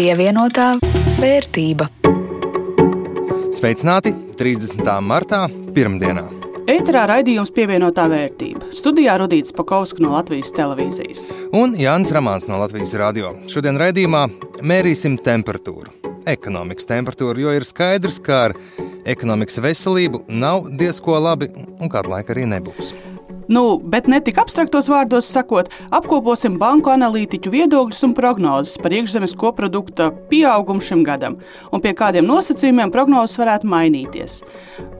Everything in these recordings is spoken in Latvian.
Pievienotā vērtība. Sveicināti 30. martā, pirmdienā. Ēterā raidījums pievienotā vērtība. Studijā Rudīts Pakausks no Latvijas televīzijas. Un Jānis Ramāns no Latvijas radio. Šodien raidījumā mērīsim temperatūru. Ekonomikas temperatūru, jo ir skaidrs, ka ar ekonomikas veselību nav diezko labi un kādu laiku arī nebūs. Nu, bet ne tik abstraktos vārdos sakot, apkoposim banku analītiķu viedokļus un prognozes par iekšzemes koprodukta pieaugumu šim gadam un pie kādiem nosacījumiem prognozes varētu mainīties.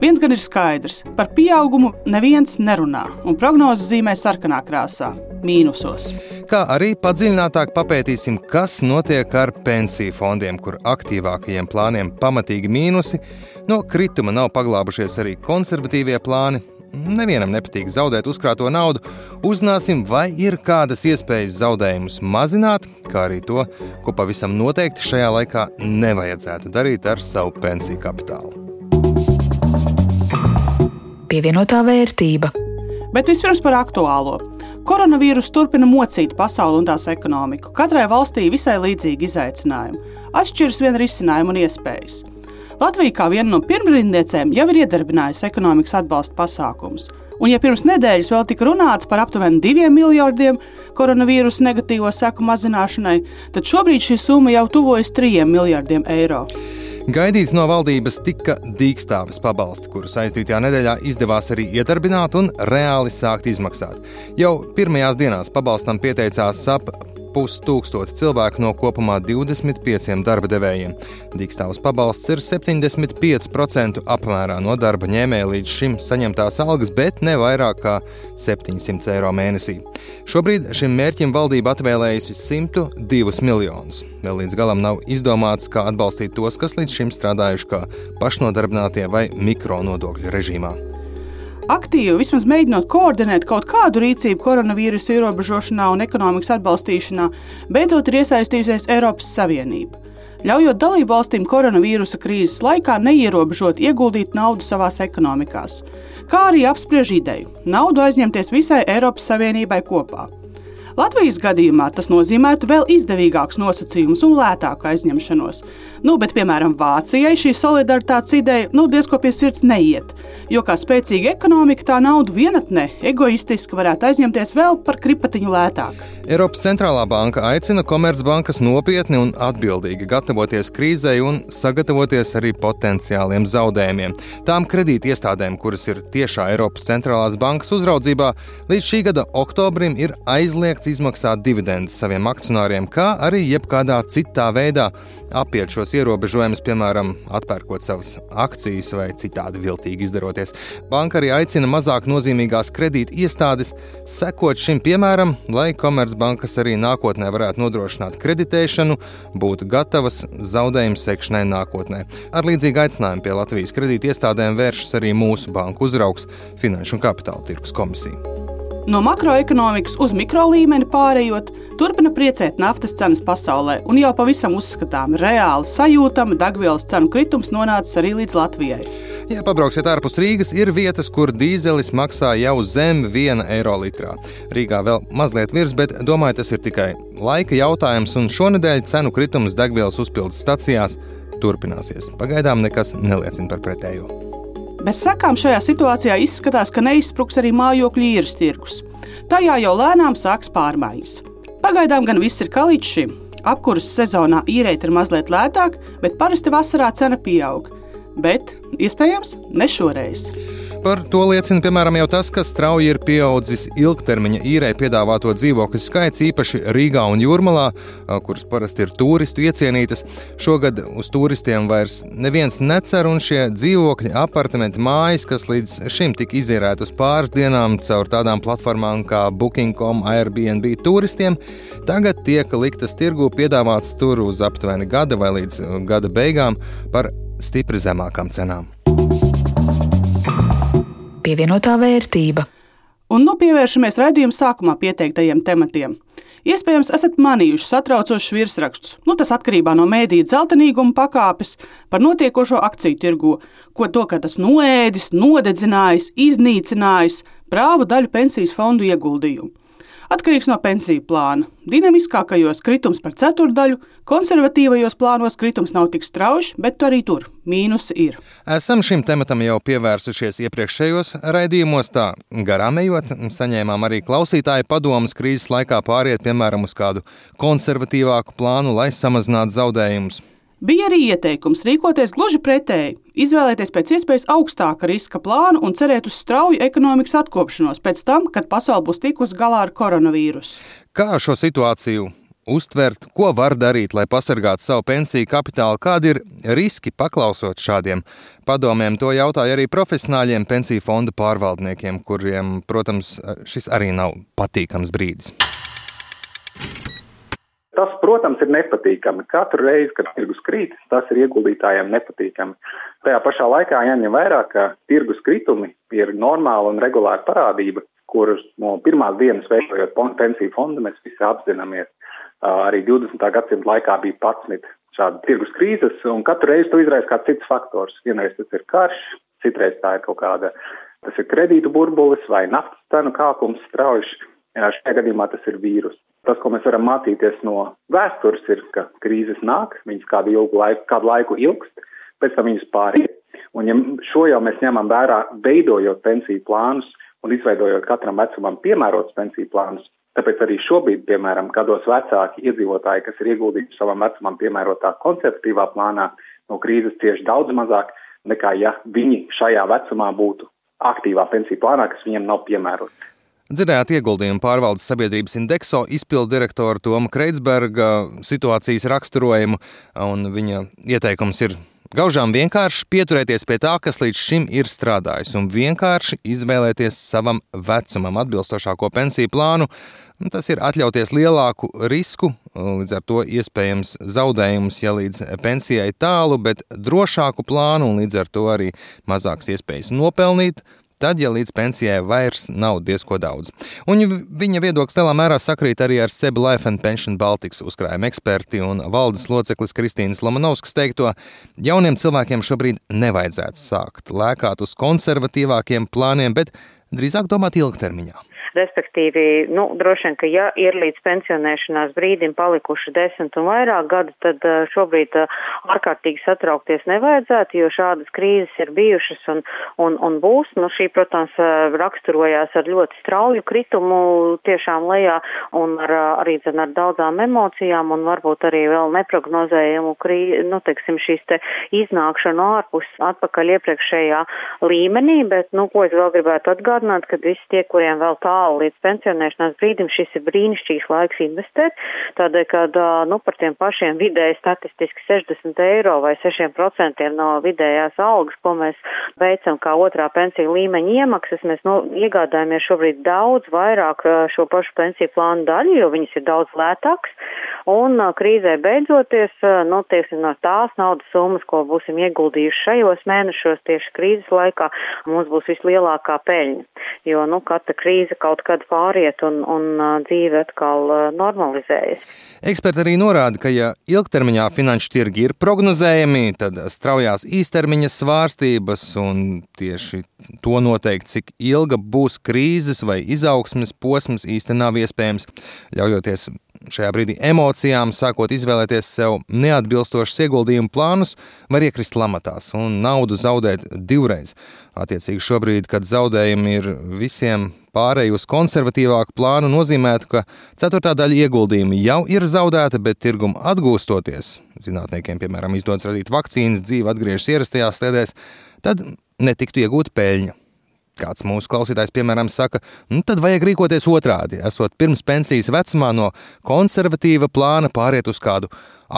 Viens gan ir skaidrs, par pieaugumu neviens nerunā, un prognozes zīmē sarkanā krāsā - mīnusos. Kā arī padziļinātāk papētīsim, kas notiek ar pensiju fondiem, kur aktīvākajiem plāniem pamatīgi mīnusi, no krituma nav paglābušies arī konservatīvie plāni, Nevienam nepatīk zaudēt uzkrāto naudu. Uzzināsim, vai ir kādas iespējas zaudējumus mazināt, kā arī to, ko pavisam noteikti šajā laikā nevajadzētu darīt ar savu pensiju kapitālu. Pievienotā vērtība. Bet vispirms par aktuālo. Koronavīrus turpina mocīt pasauli un tās ekonomiku. Katrai valstī visai līdzīgi izaicinājumi. Atšķiras vien risinājumi un iespējas. Latvija kā viena no pirmrindniecēm jau ir iedarbinājusi ekonomikas atbalsta pasākumus. Un, ja pirms nedēļas vēl tika runāts par aptuveni diviem miljardiem koronavīrusa negatīvo seku mazināšanai, tad šobrīd šī summa jau tuvojas trijiem miljardiem eiro. Gaidīt no valdības tika dīkstāves pabalsti, kurus aizdītajā nedēļā izdevās arī iedarbināt un reāli sākt izmaksāt. Jau pirmajās dienās pabalstam pieteicās ap pustūkstoti cilvēku no kopumā 25 darba devējiem. Dīkstāvs pabalsts ir 75% apmērā no darba ņēmēja līdz šim saņemtās algas, bet ne vairāk kā 700 eiro mēnesī. Šobrīd šim mērķim valdība atvēlējusi 102 miljonus. Vēl līdz galam nav izdomāts, kā atbalstīt tos, kas līdz šim strādājuši kā pašnodarbinātie vai mikronodokļu režīmā aktīvi vismaz mēģinot koordinēt kaut kādu rīcību koronavīrusa ierobežošanā un ekonomikas atbalstīšanā, beidzot ir iesaistījusies Eiropas Savienība. Ļaujot dalību valstīm koronavīrusa krīzes laikā neierobežot ieguldīt naudu savās ekonomikās, kā arī apspriež ideju naudu aizņemties visai Eiropas Savienībai kopā. Latvijas gadījumā tas nozīmētu vēl izdevīgākus nosacījumus un lētāku aizņemšanos. Nu, bet, piemēram, Vācijai šī solidaritātes ideja nu, diezko pie sirds neiet, jo kā spēcīga ekonomika tā naudu vienatnē egoistiski varētu aizņemties vēl par kripatiņu lētāk. Eiropas centrālā banka aicina komercbankas nopietni un atbildīgi gatavoties krīzei un sagatavoties arī potenciāliem zaudējumiem. Tām kredīti iestādēm, kuras ir tiešā Eiropas centrālās bankas uzraudzībā, līdz šī gada oktobrim ir aizliegts izmaksāt dividendus saviem akcionāriem, kā arī jebkādā citā veidā apiet šos ierobežojumus, piemēram, atpērkot savas akcijas vai citādi viltīgi izdaroties. Banka arī aicina mazāk nozīmīgās kredīta iestādes sekot šim piemēram, lai Komercbankas arī nākotnē varētu nodrošināt kreditēšanu, būt gatavas zaudējumu sekšanai nākotnē. Ar līdzīgu aicinājumu pie Latvijas kredīta iestādēm vēršas arī mūsu banku uzraugs Finanšu un Kapitāla tirgus komisija. No makroekonomikas uz mikro līmeni pārējot, turpina priecēt naftas cenas pasaulē, un jau pavisam uzskatām, reāli sajūtama degvielas cenu kritums nonācis arī līdz Latvijai. Ja pabrauksiet ārpus Rīgas, ir vietas, kur dīzelis maksā jau zem 1 eiro litrā. Rīgā vēl mazliet virs, bet domāju, tas ir tikai laika jautājums, un šonadēļ cenu kritums degvielas uzpildes stacijās turpināsies. Pagaidām nekas neliecina par pretējo. Bez sekām šajā situācijā izskatās, ka neizspruks arī mājokļu īres tirgus. Tajā jau lēnām sāks pārmaiņas. Pagaidām gan viss ir kā līdz šim. Apkuras sezonā īrēt ir mazliet lētāk, bet parasti vasarā cena pieaug. Bet, iespējams, ne šoreiz. Par to liecina piemēram jau tas, ka strauji ir pieaudzis ilgtermiņa īrē piedāvāto dzīvokļu skaits, īpaši Rīgā un Jūrmalā, kuras parasti ir turistu iecienītas. Šogad uz turistiem vairs neviens necer, un šie dzīvokļi, apartamenti, mājas, kas līdz šim tika izīrēti uz pāris dienām caur tādām platformām kā Booking.com, Airbnb turistiem, tagad tiek liktas tirgū piedāvāts tur uz aptuveni gada vai līdz gada beigām par stipri zemākām cenām pievienotā vērtība. Un nu pievēršamies raidījuma sākumā pieteiktajiem tematiem. Iespējams, esat manījuši satraucošus virsrakstus. Nu, tas atkarībā no mēdīņa zeltainīguma pakāpes par notiekošo akciju tirgu, ko to, ka tas noēdis, nodedzinājis, iznīcinājis prāvu daļu pensijas fondu ieguldījumu. Atkarīgs no pensiju plāna. Dinamiskākajos kritums par ceturdaļu, konservatīvajos plānos kritums nav tik strauji, bet arī tur mīnusi ir. Esam šim tematam jau pievērsušies iepriekšējos raidījumos, tā garām ejot, saņēmām arī klausītāju padomus krīzes laikā pāriet piemēram uz kādu konservatīvāku plānu, lai samazinātu zaudējumus. Bija arī ieteikums rīkoties gluži pretēji, izvēlēties pēc iespējas augstāka riska plānu un cerēt uz strauju ekonomikas atkopšanos pēc tam, kad pasaule būs tikusi galā ar koronavīrusu. Kā šo situāciju uztvert, ko var darīt, lai pasargātu savu pensiju kapitālu, kādi ir riski paklausot šādiem padomiem. To jautāja arī profesionāļiem pensiju fondu pārvaldniekiem, kuriem, protams, šis arī nav patīkams brīdis. Tas, protams, ir nepatīkami. Katru reizi, kad tirgus krīt, tas ir ieguldītājiem nepatīkami. Tajā pašā laikā jāņem vērā, ka tirgus kritumi ir normāla un regulāra parādība, kurus no pirmās dienas veidojot pensiju fondu mēs visi apzināmies. Arī 20. gadsimta laikā bija 11 šādi tirgus krīzes, un katru reizi to izraisa kāds cits faktors. Vienreiz tas ir karš, citreiz tā ir kaut kāda, tas ir kredītu burbulis vai naftas cenu kāpums strauji. Šajā gadījumā tas ir vīrus. Tas, ko mēs varam mācīties no vēstures, ir, ka krīzes nāk, viņas kādu laiku, kādu laiku ilgst, pēc tam viņas pāriet. Un ja šo jau mēs ņemam vērā, veidojot pensiju plānus un izveidojot katram vecumam piemērotus pensiju plānus, tāpēc arī šobrīd, piemēram, kādos vecāki iedzīvotāji, kas ir ieguldījuši savam vecumam piemērotā konservatīvā plānā, no krīzes cieši daudz mazāk nekā ja viņi šajā vecumā būtu aktīvā pensiju plānā, kas viņiem nav piemērots. Dzirdējāt ieguldījumu pārvaldes sabiedrības Indexo izpildu direktoru Tomu Kreitsberga situācijas raksturojumu, un viņa ieteikums ir Gaužām vienkārši pieturēties pie tā, kas līdz šim ir strādājis, un vienkārši izvēlēties savam vecumam atbilstošāko pensiju plānu. Tas ir atļauties lielāku risku, līdz ar to iespējams zaudējumus, ja līdz pensijai tālu, bet drošāku plānu un līdz ar to arī mazākas iespējas nopelnīt, tad, ja līdz pensijai vairs nav diezko daudz. Un viņa viedoklis lielā mērā sakrīt arī ar Seb Life and Pension Baltics uzkrājuma eksperti un valdes loceklis Kristīnas Lomanovskas teikto, jauniem cilvēkiem šobrīd nevajadzētu sākt lēkāt uz konservatīvākiem plāniem, bet drīzāk domāt ilgtermiņā. Respektīvi, nu, droši vien, ka ja ir līdz pensionēšanās brīdim palikuši desmit un vairāk gadi, tad šobrīd ārkārtīgi satraukties nevajadzētu, jo šādas krīzes ir bijušas un, un, un būs. Nu, šī, protams, raksturojās ar ļoti strauju kritumu tiešām lejā un ar, arī zin, ar daudzām emocijām un varbūt arī vēl neprognozējumu krīzi, nu, teiksim, šīs te iznākšanu ārpus atpakaļ iepriekšējā līmenī, bet, nu, ko es vēl gribētu atgādināt, ka visi tie, kuriem vēl tā tālu līdz pensionēšanās brīdim, šis ir brīnišķīgs laiks investēt, tādēļ, ka, nu, par tiem pašiem vidēji statistiski 60 eiro vai 6% no vidējās algas, ko mēs veicam kā otrā pensiju līmeņa iemaksas, mēs, nu, iegādājamies šobrīd daudz vairāk šo pašu pensiju plānu daļu, jo viņas ir daudz lētāks, un krīzē beidzoties, nu, tieksim, no tās naudas summas, ko būsim ieguldījuši šajos mēnešos tieši krīzes laikā, mums būs vislielākā peļņa, jo, nu, katra krīze kaut kad pāriet un, un dzīve atkal normalizējas. Eksperti arī norāda, ka ja ilgtermiņā finanšu tirgi ir prognozējami, tad straujās īstermiņa svārstības un tieši to noteikt, cik ilga būs krīzes vai izaugsmes posms īsti nav iespējams, ļaujoties šajā brīdī emocijām, sākot izvēlēties sev neatbilstošus ieguldījumu plānus, var iekrist lamatās un naudu zaudēt divreiz. Attiecīgi šobrīd, kad zaudējumi ir visiem pārēju uz konservatīvāku plānu, nozīmētu, ka ceturtā daļa ieguldījumi jau ir zaudēta, bet tirgumu atgūstoties, zinātniekiem, piemēram, izdodas radīt vakcīnas, dzīve atgriežas ierastajās sliedēs, tad netiktu iegūta peļņa. Kāds mūsu klausītājs, piemēram, saka, nu, tad vajag rīkoties otrādi. Esot pirms pensijas vecumā no konservatīva plāna pāriet uz kādu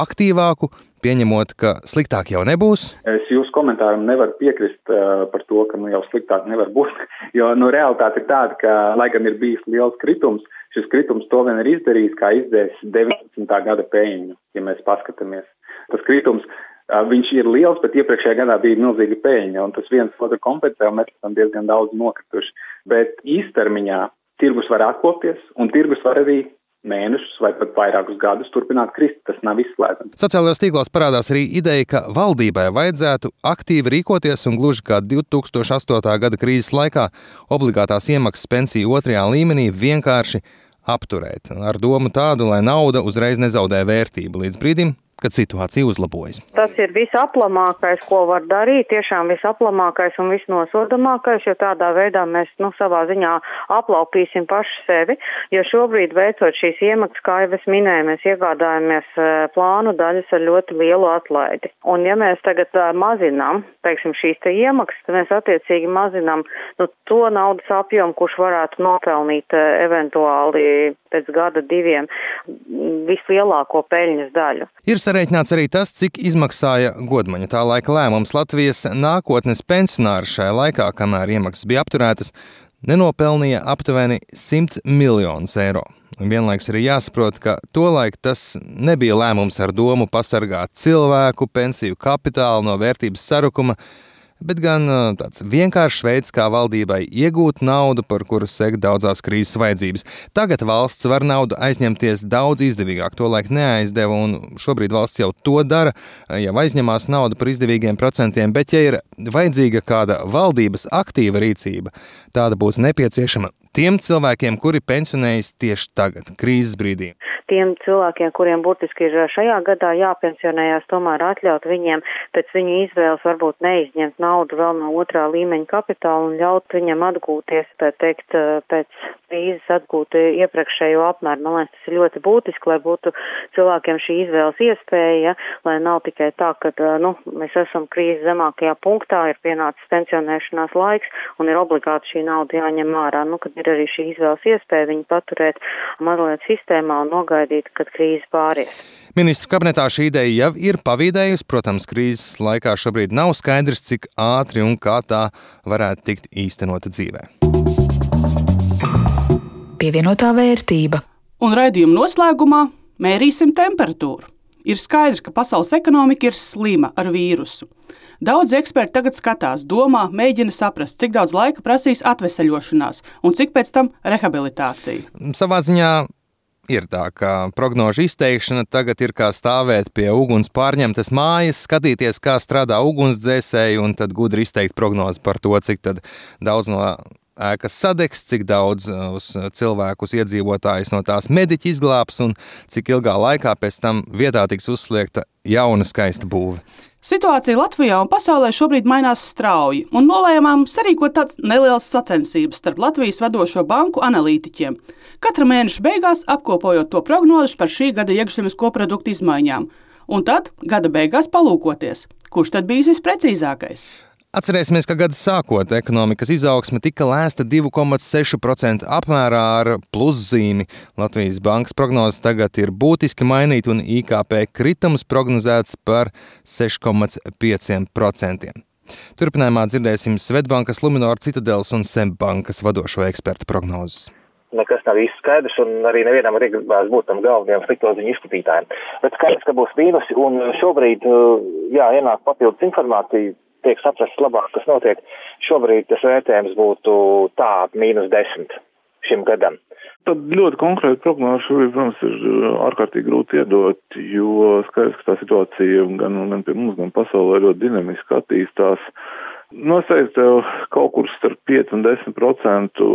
aktīvāku, pieņemot, ka sliktāk jau nebūs. Es jūsu komentāram nevaru piekrist uh, par to, ka nu, jau sliktāk nevar būt. Jo nu, realitāte ir tāda, ka, lai gan ir bijis liels kritums, šis kritums to vien ir izdarījis, kā izdzēs 19. gada peļņu, ja mēs paskatāmies. Tas kritums Viņš ir liels, bet iepriekšējā gadā bija milzīga peļņa, un tas viens otru kompensē, un mēs esam diezgan daudz nokrituši. Bet īstermiņā tirgus var atkopties, un tirgus var arī mēnešus vai pat vairākus gadus turpināt krist. Tas nav izslēdzams. Sociālajos tīklos parādās arī ideja, ka valdībai vajadzētu aktīvi rīkoties un gluži kā 2008. gada krīzes laikā obligātās iemaksas pensiju otrajā līmenī vienkārši apturēt, ar domu tādu, lai nauda uzreiz nezaudē vērtību līdz brīdim, kad situācija uzlabojas. Tas ir visaplamākais, ko var darīt, tiešām visaplamākais un visnosodamākais, jo tādā veidā mēs nu, savā ziņā aplaupīsim paši sevi, jo šobrīd veicot šīs iemaksas, kā jau es minēju, mēs iegādājamies e, plānu daļas ar ļoti lielu atlaidi. Un ja mēs tagad uh, mazinām, teiksim, šīs te iemaksas, tad mēs attiecīgi mazinām nu, to naudas apjomu, kurš varētu nopelnīt uh, eventuāli pēc gada diviem vislielāko peļņas daļu. Ir sarēķināts arī tas, cik izmaksāja godmaņa tā laika lēmums Latvijas nākotnes pensionāri šajā laikā, kamēr iemaksas bija apturētas, nenopelnīja aptuveni 100 miljonus eiro. Un vienlaiks arī jāsaprot, ka tolaik tas nebija lēmums ar domu pasargāt cilvēku, pensiju kapitālu no vērtības sarukuma, bet gan tāds vienkāršs veids, kā valdībai iegūt naudu, par kuru sek daudzās krīzes vajadzības. Tagad valsts var naudu aizņemties daudz izdevīgāk, to laik neaizdeva, un šobrīd valsts jau to dara, jau aizņemās naudu par izdevīgiem procentiem, bet ja ir vajadzīga kāda valdības aktīva rīcība, tāda būtu nepieciešama tiem cilvēkiem, kuri pensionējas tieši tagad, krīzes brīdī tiem cilvēkiem, kuriem burtiski ir šajā gadā jāpensionējās, tomēr atļaut viņiem pēc viņu izvēles varbūt neizņemt naudu vēl no otrā līmeņa kapitāla un ļaut viņam atgūties, tā teikt, pēc krīzes atgūt iepriekšējo apmēru. Man liekas, tas ir ļoti būtiski, lai būtu cilvēkiem šī izvēles iespēja, lai nav tikai tā, ka, nu, mēs esam krīzes zemākajā punktā, ir pienācis pensionēšanās laiks un ir obligāti šī nauda jāņem ārā. Nu, kad ir arī šī izvēles iespēja viņu paturēt mazliet sistēmā un nogādāt nogaidīt, kad krīze pāries. Ministru kabinetā šī ideja jau ir pavīdējusi. Protams, krīzes laikā šobrīd nav skaidrs, cik ātri un kā tā varētu tikt īstenota dzīvē. Pievienotā vērtība. Un raidījuma noslēgumā mērīsim temperatūru. Ir skaidrs, ka pasaules ekonomika ir slima ar vīrusu. Daudz eksperti tagad skatās, domā, mēģina saprast, cik daudz laika prasīs atvesaļošanās un cik pēc tam rehabilitācija. Savā ziņā Ir tā, ka prognožu izteikšana tagad ir kā stāvēt pie uguns pārņemtas mājas, skatīties, kā strādā ugunsdzēsēji, un tad gudri izteikt prognozi par to, cik daudz no ēkas sadegs, cik daudz uh, cilvēkus iedzīvotājus no tās mediķi izglābs, un cik ilgā laikā pēc tam vietā tiks uzsliegta jauna skaista būve. Situācija Latvijā un pasaulē šobrīd mainās strauji, un nolēmām sarīkot tādas nelielas sacensības starp Latvijas vadošo banku analītiķiem. Katra mēneša beigās apkopojot to prognozes par šī gada iekšzemes koproduktu izmaiņām, un tad gada beigās palūkoties, kurš tad bijis visprecīzākais. Atcerēsimies, ka gada sākot ekonomikas izaugsme tika lēsta 2,6% apmērā ar pluszīmi. Latvijas bankas prognozes tagad ir būtiski mainīta un IKP kritums prognozēts par 6,5%. Turpinājumā dzirdēsim Svetbankas, Luminor, Citadelas un Sembbankas vadošo ekspertu prognozes nekas nav īsti skaidrs, un arī nevienam ir gribās būt tam galvenajam slikto ziņu izplatītājam. Bet skaidrs, ka būs mīnusi, un šobrīd, jā, ienāk papildus informācija tiek saprasts labāk, kas notiek. Šobrīd tas vērtējums būtu tā, mīnus desmit šim gadam. Tad ļoti konkrēti prognozi šobrīd, protams, ir uh, ārkārtīgi grūti iedot, jo skaidrs, ka tā situācija gan, gan pie mums, gan pasaulē ļoti dinamiski attīstās. Noseikt tev kaut kur starp 5 un 10 procentu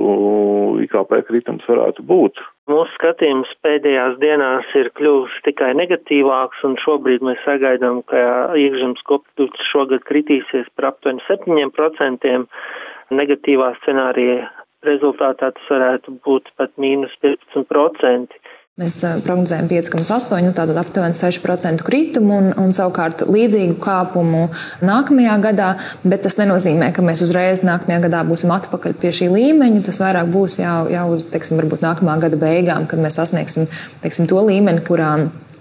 IKP kritums varētu būt. Mūsu skatījums pēdējās dienās ir kļuvis tikai negatīvāks, un šobrīd mēs sagaidām, ka iekšzemes koprodukts šogad kritīsies par aptuveni 7%. Negatīvā scenārija rezultātā tas varētu būt pat mīnus 15%. Mēs prognozējam 5,8, nu, tātad aptuveni 6% kritumu un, un savukārt līdzīgu kāpumu nākamajā gadā, bet tas nenozīmē, ka mēs uzreiz nākamajā gadā būsim atpakaļ pie šī līmeņa. Tas vairāk būs jau, jau uz, teiksim, varbūt nākamā gada beigām, kad mēs sasniegsim, teiksim, to līmeni, kurā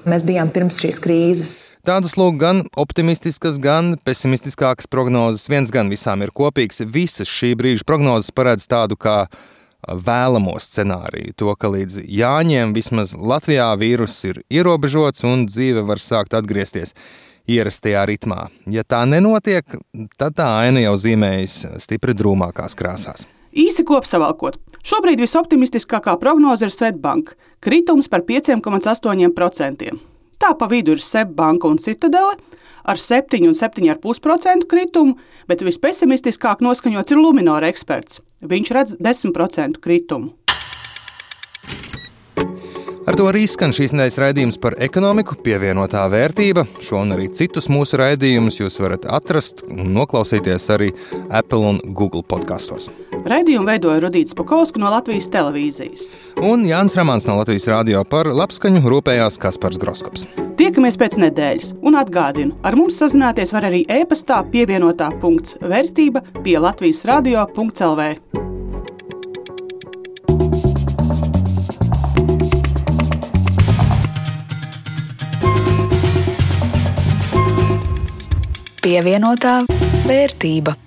mēs bijām pirms šīs krīzes. Tādas lūk, gan optimistiskas, gan pesimistiskākas prognozes. Viens gan visām ir kopīgs. Visas šī brīža prognozes paredz tādu kā vēlamo scenāriju. To, ka līdz Jāņiem vismaz Latvijā vīruss ir ierobežots un dzīve var sākt atgriezties ierastajā ritmā. Ja tā nenotiek, tad tā aina jau zīmējas stipri drūmākās krāsās. Īsi kopsavilkot, šobrīd visoptimistiskākā prognoze ir Svetbanka - kritums par 5,8%. Tā pa vidu ir Svetbanka un Citadele ar 7 un 7,5% kritumu, bet vispesimistiskāk noskaņots ir Luminora eksperts Viņš redz 10% kritumu. Ar to arī skan šīs nedēļas raidījums par ekonomiku, pievienotā vērtība. Šo un arī citus mūsu raidījumus jūs varat atrast un noklausīties arī Apple un Google podkastos. Raidījumu veidoja Rudīts Pakausks no Latvijas televīzijas. Un Jānis Ramāns no Latvijas radio par labskaņu rūpējās Kaspars Groskops. Tiekamies pēc nedēļas, un atgādinu, ar mums sazināties var arī e-pastā pievienotā punkts vērtība pie Latvijas radio.clv. pievienotā vērtība.